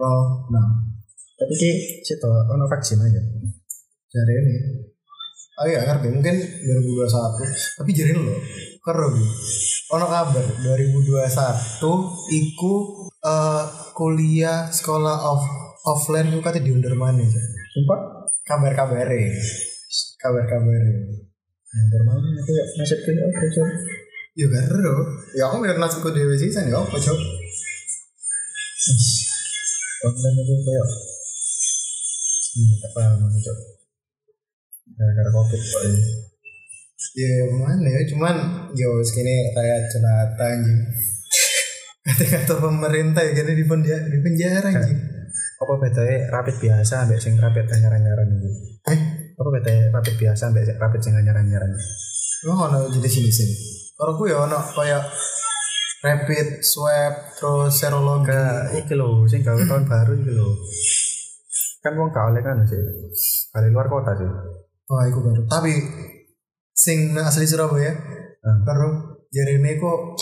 Oh, oh, nah. Tapi ki situ ono vaksin aja. Jari ini. Oh iya ngerti mungkin 2021 tapi jadi lo keren Bi. ono kabar 2021 iku eh, kuliah sekolah off offline itu katanya diundur mana ya Sumpah kabar kabare kabar kabare Yang mana aku ya nasib kayak oke coba. ya keren ya aku biar nasibku dewe sih ya apa coba Online itu kayak Hmm, aku coba. Gara-gara covid kok ini. ya mana ya cuman yo segini rakyat jelata anjing kata-kata pemerintah ya gini di penjara di penjara anjing Apa bedanya rapid biasa ambek sing rapid anyaran-anyaran ini? eh Apa bedanya rapid biasa ambek rapid sing anyaran-anyaran? Lo ono jadi sini sini. Kalau gue ya ono kayak rapid swab terus serologi. Iki lho, sing gawe tahun baru iki lho. Kan wong gak oleh kan sih. Kali luar kota sih. Oh, itu baru. Tapi sing asli Surabaya Hmm. baru jadi ini kok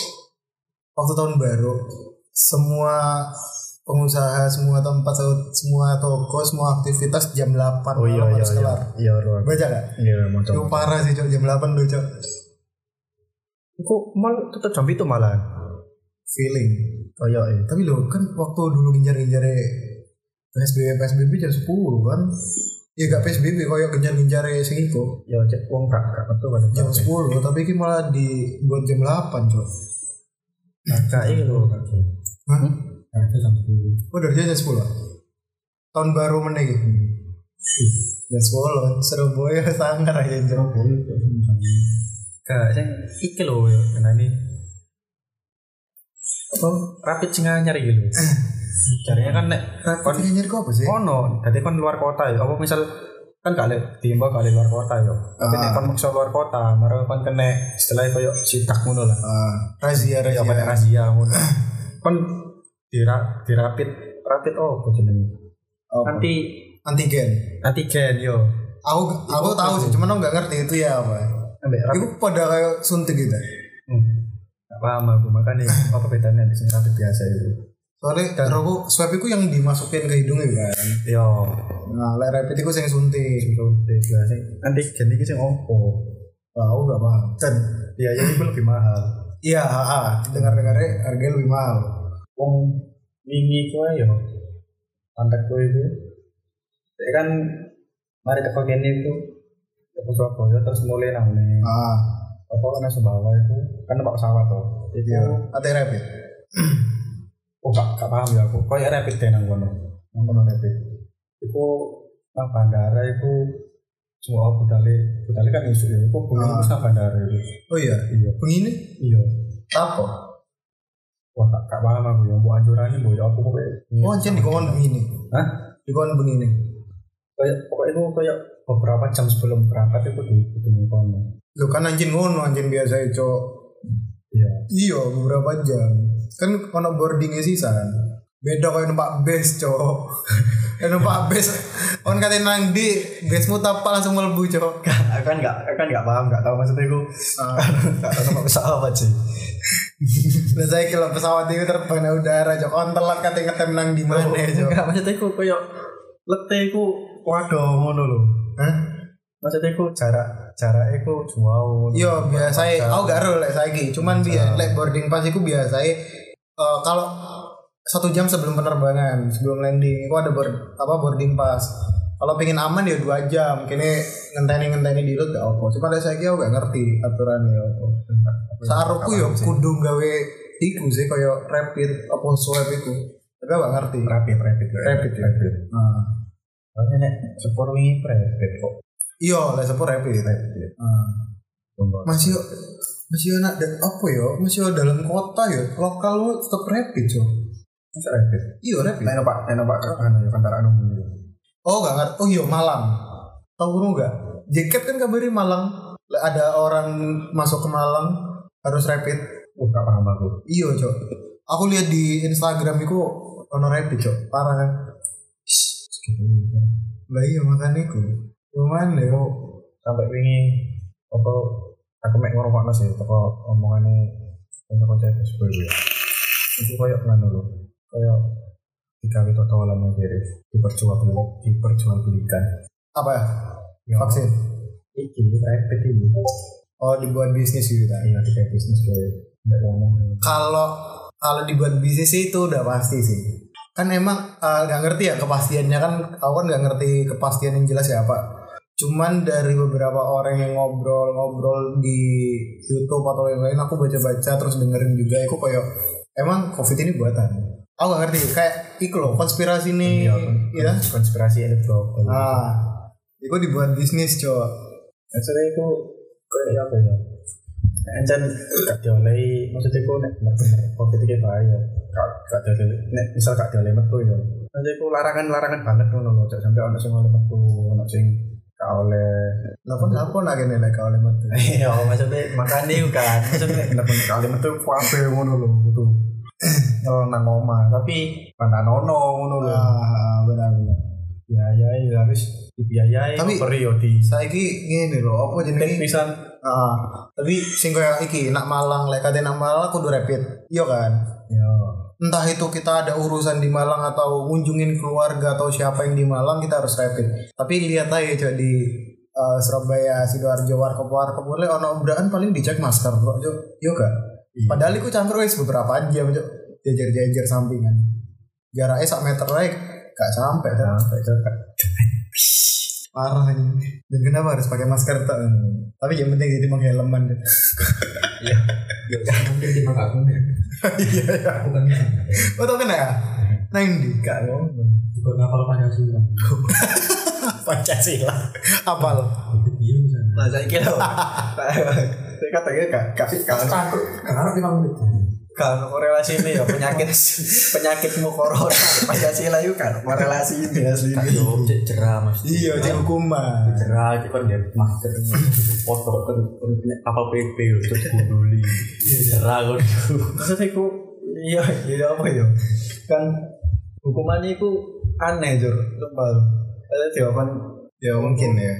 waktu tahun baru semua pengusaha semua tempat semua toko semua aktivitas jam 8 Oh iya iya harus iya. kelar Iya, luar. baca gak? Iya, mau parah sih cok jam 8 tuh cok Iku mal tetep jam itu malah. Feeling Oh iya, iya. tapi lo kan waktu dulu nginjar-nginjar PSBB PSBB jam 10 kan ya gak PSBB kayak nginjar-nginjar sing iku Ya cek wong gak gak betul kan. jam 10 tapi ini malah dibuat jam 8 cok Kakak iki lho. Hah? Kakak jam 10. Oh dari jam 10 ah? Tahun baru mana gitu? Jam 10 kan Surabaya sangar aja jam Gak sing iki lho ya kenane. Apa rapid sing anyar iki lho. Caranya kan nek Rapid ini nyari kok apa sih? ono, dadi kon luar kota ya. Apa misal kan gak lek diimbau gak luar kota ya. Tapi nek Ah. kon maksa luar kota, maro kon kena istilahnya koyo sidak ngono lah. Ah, razia Ya razia banyak razia ngono. Kon dira dirapit rapit oh apa jenenge? Anti antigen antigen yo. aku aku tahu sih cuman aku nggak ngerti itu ya apa Ambek itu pada kayak suntik gitu Hmm. Gak paham aku. Makanya apa bedanya di sini rapid biasa itu. soalnya dan aku swab itu yang dimasukin ke hidungnya kan? Yo, nah lek rapid itu yang suntik. Suntik. Lah sing antigen iki sing opo? Wah, aku nggak paham. Dan Biaya itu lebih mahal. iya dengar dengarnya harganya lebih mahal. Wong wingi kowe yo kontak kowe itu. Ya kan mari teko kene itu ke Surabaya terus mulai nang ah Apa kan Sumbawa itu kan numpak pesawat tuh. Itu iya ada rapid oh gak, gak paham ya aku. Kayak rapid deh nang kono. Nang kono rapid. Itu nang bandara itu semua budale budale kan isu ya. Kok bunyi Ah. wis nang bandara itu. oh iya Iya. begini Iya. apa Wah, gak, gak paham aku ya. Mbok anjurannya mbok ya aku pokoknya. oh anjir di kawan begini Hah? di kawan begini Kayak pokoknya itu kayak beberapa jam sebelum berangkat itu kudu kudu nang kono. Lo kan anjing ngono anjing biasa itu Iya. Iya beberapa jam Kan ono boardingnya sih san Beda kayak numpak bus cowok Kayak numpak bus On katain nang di Busmu tapal langsung melebu cowok kan gak aku kan gak paham, gak tahu maksudnya. Ah. Gak tahu sama pesawat sih. Dan saya kalau pesawat itu terbang di udara cowok On telat katain ngetem nang di mana cowok Enggak, maksudnya aku kayak letih waduh ngono lho. Hah? Maksudnya aku jarak jarak aku jauh. Iya biasa Aku gak ero lek saiki. Cuman biar lek boarding pass itu biasa eh, Kalau satu jam sebelum penerbangan sebelum landing itu ada board, apa boarding pass. Kalau pengen aman ya dua jam. Kini ngenteni ngenteni di gak apa. Cuma ada saya aku gak ngerti aturan ya apa. Saruku yo kudu gawe iku sih kaya rapid apa swab itu tapi aku gak ngerti. Rapid rapid Rapid, ya? rapid. nah. Soalnya nek sepur wingi rapid kok. iya lah sepur rapid nah. Sumpah. masih masih anak da- apa ya masih dalam kota ya lokal lu tetap rapid so Masa rapid. iya rapid Nek numpak nek numpak anu ya kantor anu. Oh gak ngerti. Oh iya Malang. Tahu lu nggak? Jaket kan kabarin Malang. Ada orang masuk ke Malang harus rapid. Oh, gak paham aku. Iya cok. Aku lihat di Instagram itu ono rapid cok. Parah kan? Lah iya makanya itu. Cuman ya. Sampai wingi apa aku mek ngorokno sih teko omongane kanca-kanca Facebook ya. Itu koyo ngono lho. Kayak digawe totolan aja diperjual diperjualbelikan Apa ya? Ya. Vaksin. iki rapid ini Oh dibuat bisnis gitu kan. iya di kayak bisnis kayak ngomong Kalau kalau dibuat bisnis sih itu udah pasti sih. Kan emang eh, nggak ngerti ya kepastiannya kan. Aku kan nggak ngerti kepastian yang jelas ya pak. Cuman dari beberapa orang yang ngobrol-ngobrol di YouTube atau lain-lain, aku baca-baca terus dengerin juga. Aku kayak emang COVID ini buatan. Aku nggak ngerti. Kayak iku loh konspirasi nih. Iya, ya. konspirasi elit global Ah, itu dibuat bisnis coba. Maksudnya itu kayak apa ya? Encan gak diolehi, maksudnya itu nek bener-bener covid ini bahaya. Gak diolehi, nek misal gak diolehi metu ya. Maksudnya itu larangan-larangan banget ngono loh, Cok. sampai ono sing oleh metu, ono sing gak oleh. Lapan lapan lagi nih like oleh metu. Iya, maksudnya makanya itu kan, maksudnya bener-bener gak oleh metu kabeh ngono loh, gitu. Oh, nang omah, tapi mana nono ngono loh. Ah, benar-benar. Ya ya ya habis dibiayai Tapi- tapi di Saiki ngene lho, apa jenenge? pisan Ah, tapi sing iki nak Malang lek kate nak Malang kudu rapid. Iya kan? ya Entah itu kita ada urusan di Malang atau ngunjungin keluarga atau siapa yang di Malang kita harus rapid. Tapi lihat aja coba di eh, Surabaya, Sidoarjo, Warkop Warkop boleh ono obraan paling dicek masker bro, Cuk. Iya gak? Iya. Padahal iku cangkruk wis beberapa jam, Cuk. Jajar-jajar sampingan. Jaraknya sak meter aja gak sampai kan. sampai Parah ini. Dan kenapa harus pakai masker tak? Tapi yang penting jadi menghelman. Iya. Mungkin di mangkak Iya ya. bukan Oh tau kena ya? Neng di gak ngomong. Juga ngapal Pancasila. Pancasila. Apal. Itu dia misalnya. Nah, saya kira. Saya katanya gak gak gak Cangkruk. Karena lima menit. Ono korelasi ini ya penyakit penyakitmu corona Pancasila itu kan korelasi ini asli. Yo, cek cerah mas. Iya, cek hukuman. Cerah, cek kan dia masker. Foto kan kan punya kapal PP loh, terus gunduli. Cerah kan. Maksudnya itu iya iya apa ya? Kan hukumannya itu aneh jur sumpah. Ada jawaban Ya mungkin ya.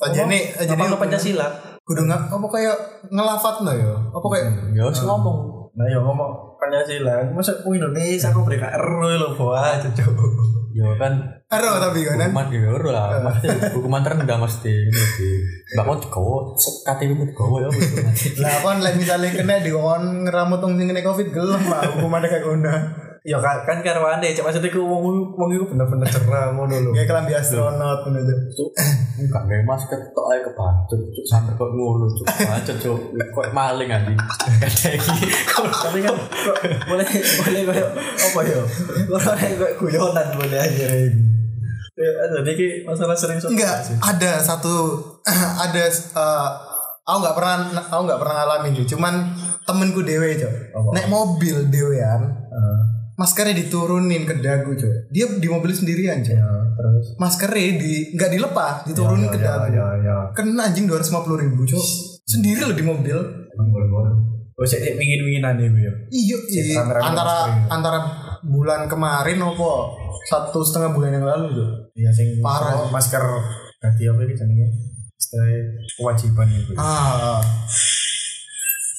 Aja nih, aja nih. apa Pancasila? Kudu nggak apa kayak ngelafat no ya? Apa kayak Ya harus ngomong. Nah ya ngomong Pancasila, masa aku Indonesia aku beri KR lo bawa aja cok. Ya kan Ero tapi kan hukuman ya ero lah. Mesti hukuman terendah mesti sih. Mbak kau gowo, KTP mu gowo ya. lah kan lek misalnya kena di kon ngeramut wong sing kena covid gelem lah hukumannya kayak guna. Ya kan kan karwane, cok maksudnya aku wong wong itu bener-bener cerah ngono lho. Kayak kelambi astronot ngono tuh. Cuk, enggak nggak masker tok ae kebacut, cuk sampai kok ngono, cuk. Bacot, cuk. Kok maling anjing. Kayak iki. Tapi kan kok boleh boleh kayak apa ya? Boleh kayak guyonan boleh aja ini. Ya, jadi ki masalah sering Enggak, ada satu ada eh, aku nggak pernah aku nggak pernah ngalamin. Cuman temenku dewe cok. Apa? Naik mobil dewean, maskernya diturunin ke dagu cok. Dia di mobil sendirian cok. ya terus Maskernya di nggak dilepas, diturunin ke ya, dagu. ya ya. Kena anjing dua ratus ribu cok. Sendiri loh di mobil. Oh, sih mingin-minginan nih, ya. Iya, iya. kamera antara ini. antara bulan kemarin apa satu setengah bulan yang lalu tuh. Iya sing Parah. masker ganti apa iki jenenge? Istilah kewajiban itu. Ah,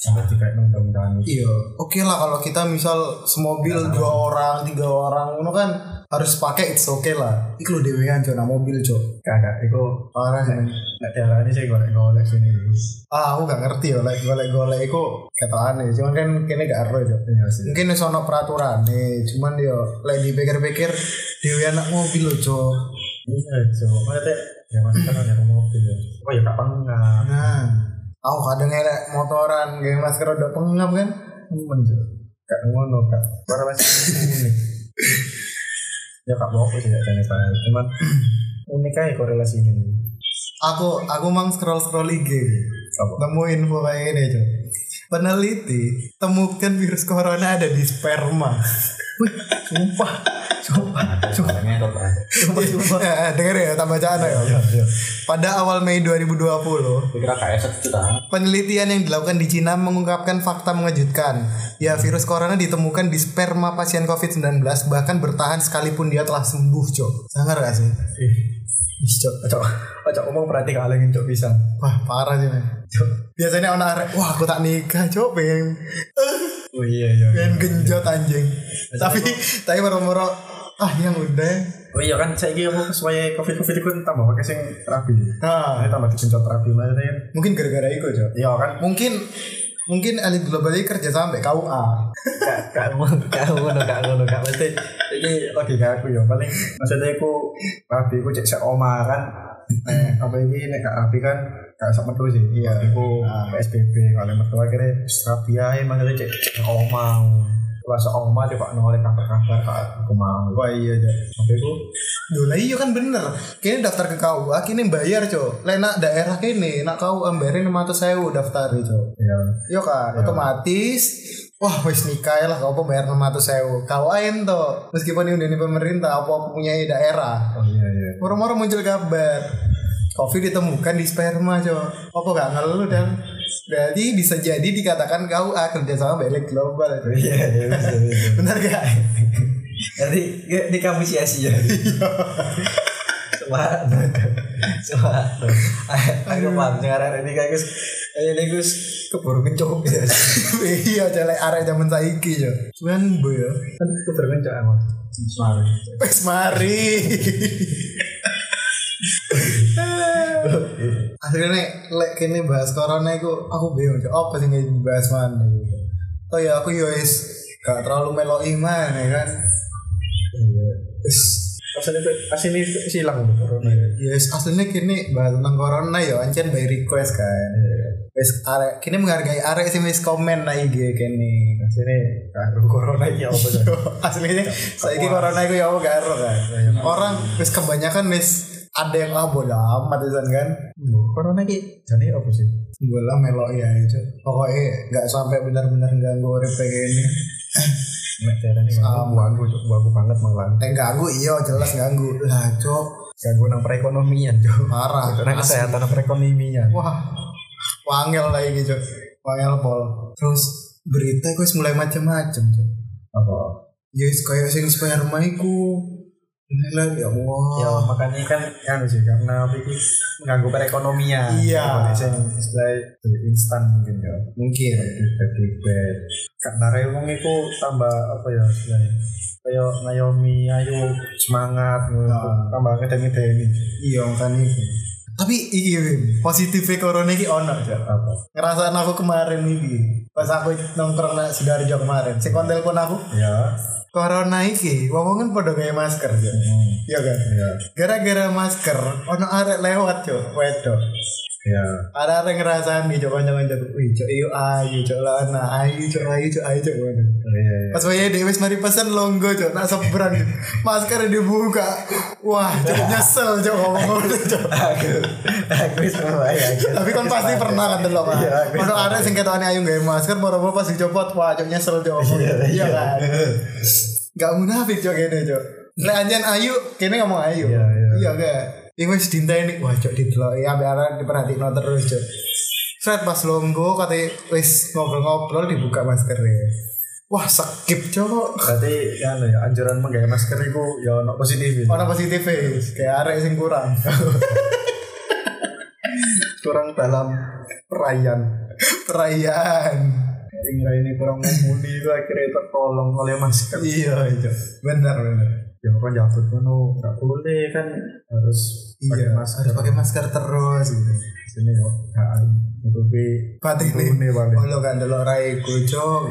Sampai tiga undang-undang itu. iya. Oke lah kalau kita misal semobil dua orang, tiga orang, itu kan harus pakai it's okay lah. Iku lo dewean cok, nah mobil cok. Kagak, itu Parah sih. men. nek diarani saya golek-golek sini dulu. Ah, aku gak ngerti ya, like golek-golek itu kata aneh. Cuman kan kini gak ero cok. Iya sih. Mungkin ono peraturan nih, cuman yo lek dipikir-pikir dewe anak mobil loh cok. Iya, coba. Maksudnya ya masker kan ada mobil ya. Oh ya gak pengap. Nah, aku kadang elek motoran, gak masker udah pengap kan. Tuh. Gak ngono kak. Para masih unik. Ya kak bawa sih gak tanya saya. Cuman unik aja korelasi ini. Aku aku mang scroll scroll IG, nemu info kayak ini cok. Peneliti temukan virus corona ada di sperma. Sumpah. Sumpah. Sumpah. Aja. Eh, Dengar ya, tak bacaan ya. Iya, iya. Pada awal Mei 2020, Kira kayak satu juta. penelitian yang dilakukan di Cina mengungkapkan fakta mengejutkan. Ya, virus corona ditemukan di sperma pasien COVID-19 bahkan bertahan sekalipun dia telah sembuh, Cok. Sangar gak sih? Ih, Ih, Cok. Cok, cok ngomong berarti kalengin cok bisa. Wah, parah sih. Cok. Biasanya orang arek, wah aku tak nikah, Cok, pengen Oh iya iya. iya. pengen genjot anjing. tapi tapi baru-baru ah yang udah Oh iya kan saya kira apa supaya covid covid itu tambah pakai sing terapi. nah Nah, tambah digenjot terapi maksudnya kan. mungkin gara-gara itu cok Iya kan. mungkin mungkin elit global ini kerja sampai KUA gak ngono gak ngono gak ngono gak mesti iki logika aku ya paling maksudnya aku rapi aku cek oma kan. Eh apa ini nek gak rapi kan gak sak metu sih. Iya. Aku Ah. PSBB kalau akhirnya wis rapi ae maksudnya cek cek oma. Oma coba nolak kabar-kabar kak aku mau. wah iya Apa itu? Duh lah iya kan bener. Kini daftar ke KUA Kini bayar cok. Lah nak daerah kini Nak KUA bayarin 500 sewu daftar cok. Iya. Iya kan otomatis. Wah wis nikah lah Kau bayar 600 sewu KUA ento Meskipun ini udah pemerintah Apa punya daerah. Oh iya iya. Moro-moro muncul kabar. Covid ditemukan di sperma cok. Apa gak ngeluh dan Berarti bisa jadi dikatakan KUA kerjasama balik global. Iya iya bisa bisa. Bener gak? Nanti di kamu sia-sia. Semua, semua. Aku paham sekarang ini kayak gus, ini gus keburu kencok ya. iya celek arek zaman saiki cok Cuman bu ya Kan keburu kencok. Sorry. Wes mari. Akhirnya nek lek kene bahas corona iku aku bingung apa sih yang dibahas mana gitu. Oh ya aku yo wis gak terlalu melok iman ya kan. Iya. Terus asli itu asli ini silang corona ya. Ya aslinya kini bahas tentang corona ya ancen by request kan. Wis arek kini menghargai arek sing wis komen na IG kene. Asli karo corona ini apa sih? Aslinya saiki corona iku ya apa gak ero kan. Orang wis kebanyakan wis ada yang ah bodo amat pisan kan. Corona ini jadi apa sih? gue lah melok ya itu pokoknya nggak sampai benar-benar ganggu urip kayak gini Nek cara ini Sama. ganggu, Cuk. ganggu banget malah. eh ganggu iya jelas ganggu lah cok Ganggu nang perekonomian, Cuk. parah Nang kesehatan nang perekonomian. wah wangel lah ini cok wangel pol terus berita gue mulai macam-macam cok Apa? ya kayak sing sperma iku ini lah ya Allah Ya makanya kan kan sih karena itu mengganggu perekonomian. Iya. Sing istilah instan mungkin ya. mungkin Clickbait clickbait. Karena wong iku tambah apa ya istilahnya. Kayak ngayomi ayo semangat ngono. Ah. tambah ngedeni-ngedeni. iya kan itu tapi iki Wim, positifnya corona iki ono cok Apa? ngerasaan aku kemarin iki pas aku nongkrong nang Sidoarjo kemarin si kon telepon aku Ya. Corona iki wong kan pada kayak masker ya iya kan? Ya. gara-gara masker ono arek lewat cok wedok Ya. ada arek ngerasaan nih cok kanca-kanca wih cok iyo ayu cok lana ayu cok ayu cok ayu cok ngono. Iya. iya. pas wae dewe mari pesan longgo cok nak seberang masker dibuka wah cok nyesel cok ngomong ngono cok Aku wis tapi kan pasti pernah kan delok kan Iya, ono arek sing ketokane ayu gawe masker moro-moro pas dicopot wah cok nyesel cok iya kan Gak munafik cok kene cok. Lek anjen ayu, kene ngomong ayu. Iya, iya. Ini wis dinteni. Wah cok diteloki ambe arek diperhatikno terus cok. Set pas longgo katanya wis ngobrol-ngobrol dibuka maskernya. Wah skip cok. Berarti kan ya anjuran menggawe masker itu ya ono positif. ya. Ono positif wis. Kayak arek sing kurang. kurang dalam perayaan. Perayaan. Hingga ini kurang mumpuni itu akhirnya tertolong oleh masker. Iya itu. Benar benar. Ya kan jabut ngono nggak boleh kan harus pakai Iya, masker. harus pakai masker terus gitu. Sini yo kan nutupi nih. Paling. Lo kan delok raiku cok.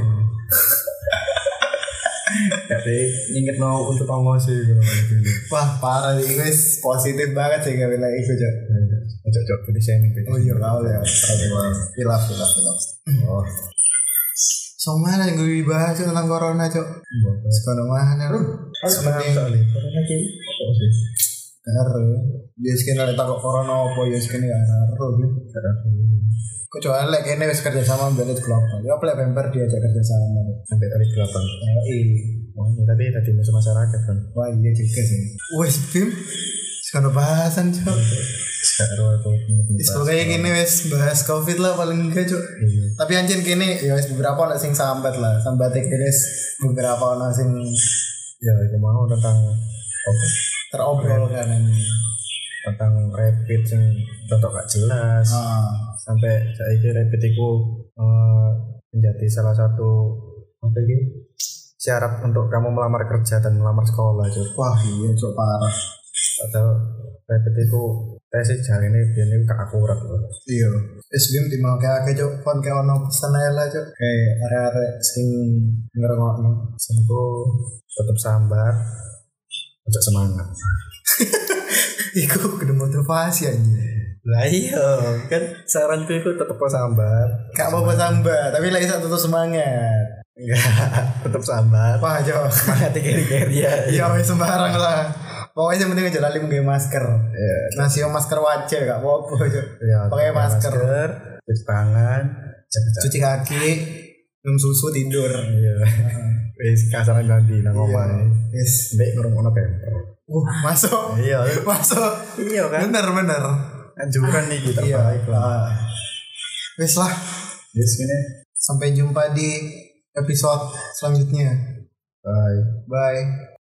Jadi inget no untuk ongos sih kalau gitu. Wah parah nih guys positif banget sih gak bilang itu cok. Cocok cocok ini shaming. Oh iya kau ya. Hilaf hilaf hilaf. Oh. So mana yang gue dibahas tentang corona cok? Sekolah mana lu? Aku senang sekali. Karena lagi apa sih? Karo. Dia sekian ada takut corona apa ya sekian ya karo gitu. Kecuali lek wis kerja sama belit global. Ya apa lek member diajak kerja sama. Sampai tadi delapan. Oh iya. Oh iya tapi tadi musuh masyarakat kan. Wah iya juga sih. Wes Bim. Sekarang bahasan cok. Wis pokoknya gini wes bahas covid lah paling enggak cok. Tapi anjing kini ya wis beberapa ono sing sambat lah. Sambat kini beberapa ono sing ya aku mau tentang apa? terobrol kan ini. tentang rapid yang tetap gak jelas Ah. sampai saya rapid itu eh, menjadi salah satu apa ini syarat untuk kamu melamar kerja dan melamar sekolah cuk Wah iya cok parah. Padahal itu tesis jari ini biar ini gak akurat loh Iya. SBM timbang kayak akeh cok kon kayak ono pesan ae lah cok. Kayak area-area sing ngerungokno. Semku tetap sambar Ojo semangat Iku kudu motivasi anjir. lah iya kan saranku itu tetap sambar Gak apa-apa sambat, tapi lagi satu tuh semangat. enggak tetap sambar Wah cok. semangat kiri-kiri ya Ya wes sembarang lah. Pokoknya yang penting aja lali pakai masker. Iya. Ngasih masker wajah gak apa-apa cok. ya Pakai masker. cuci tangan. Cuci kaki, minum susu tidur. iya wis kasaran ganti nang omah Yes. Mbak ngurung pemper Uh, masuk. iya Masuk. iya kan Bener bener. anjuran nih kita Iya. baik lah Ah. Lah. yes ini Sampai jumpa di episode selanjutnya. bye Bye.